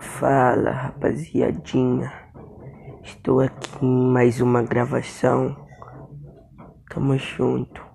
Fala rapaziadinha, estou aqui em mais uma gravação. Tamo junto.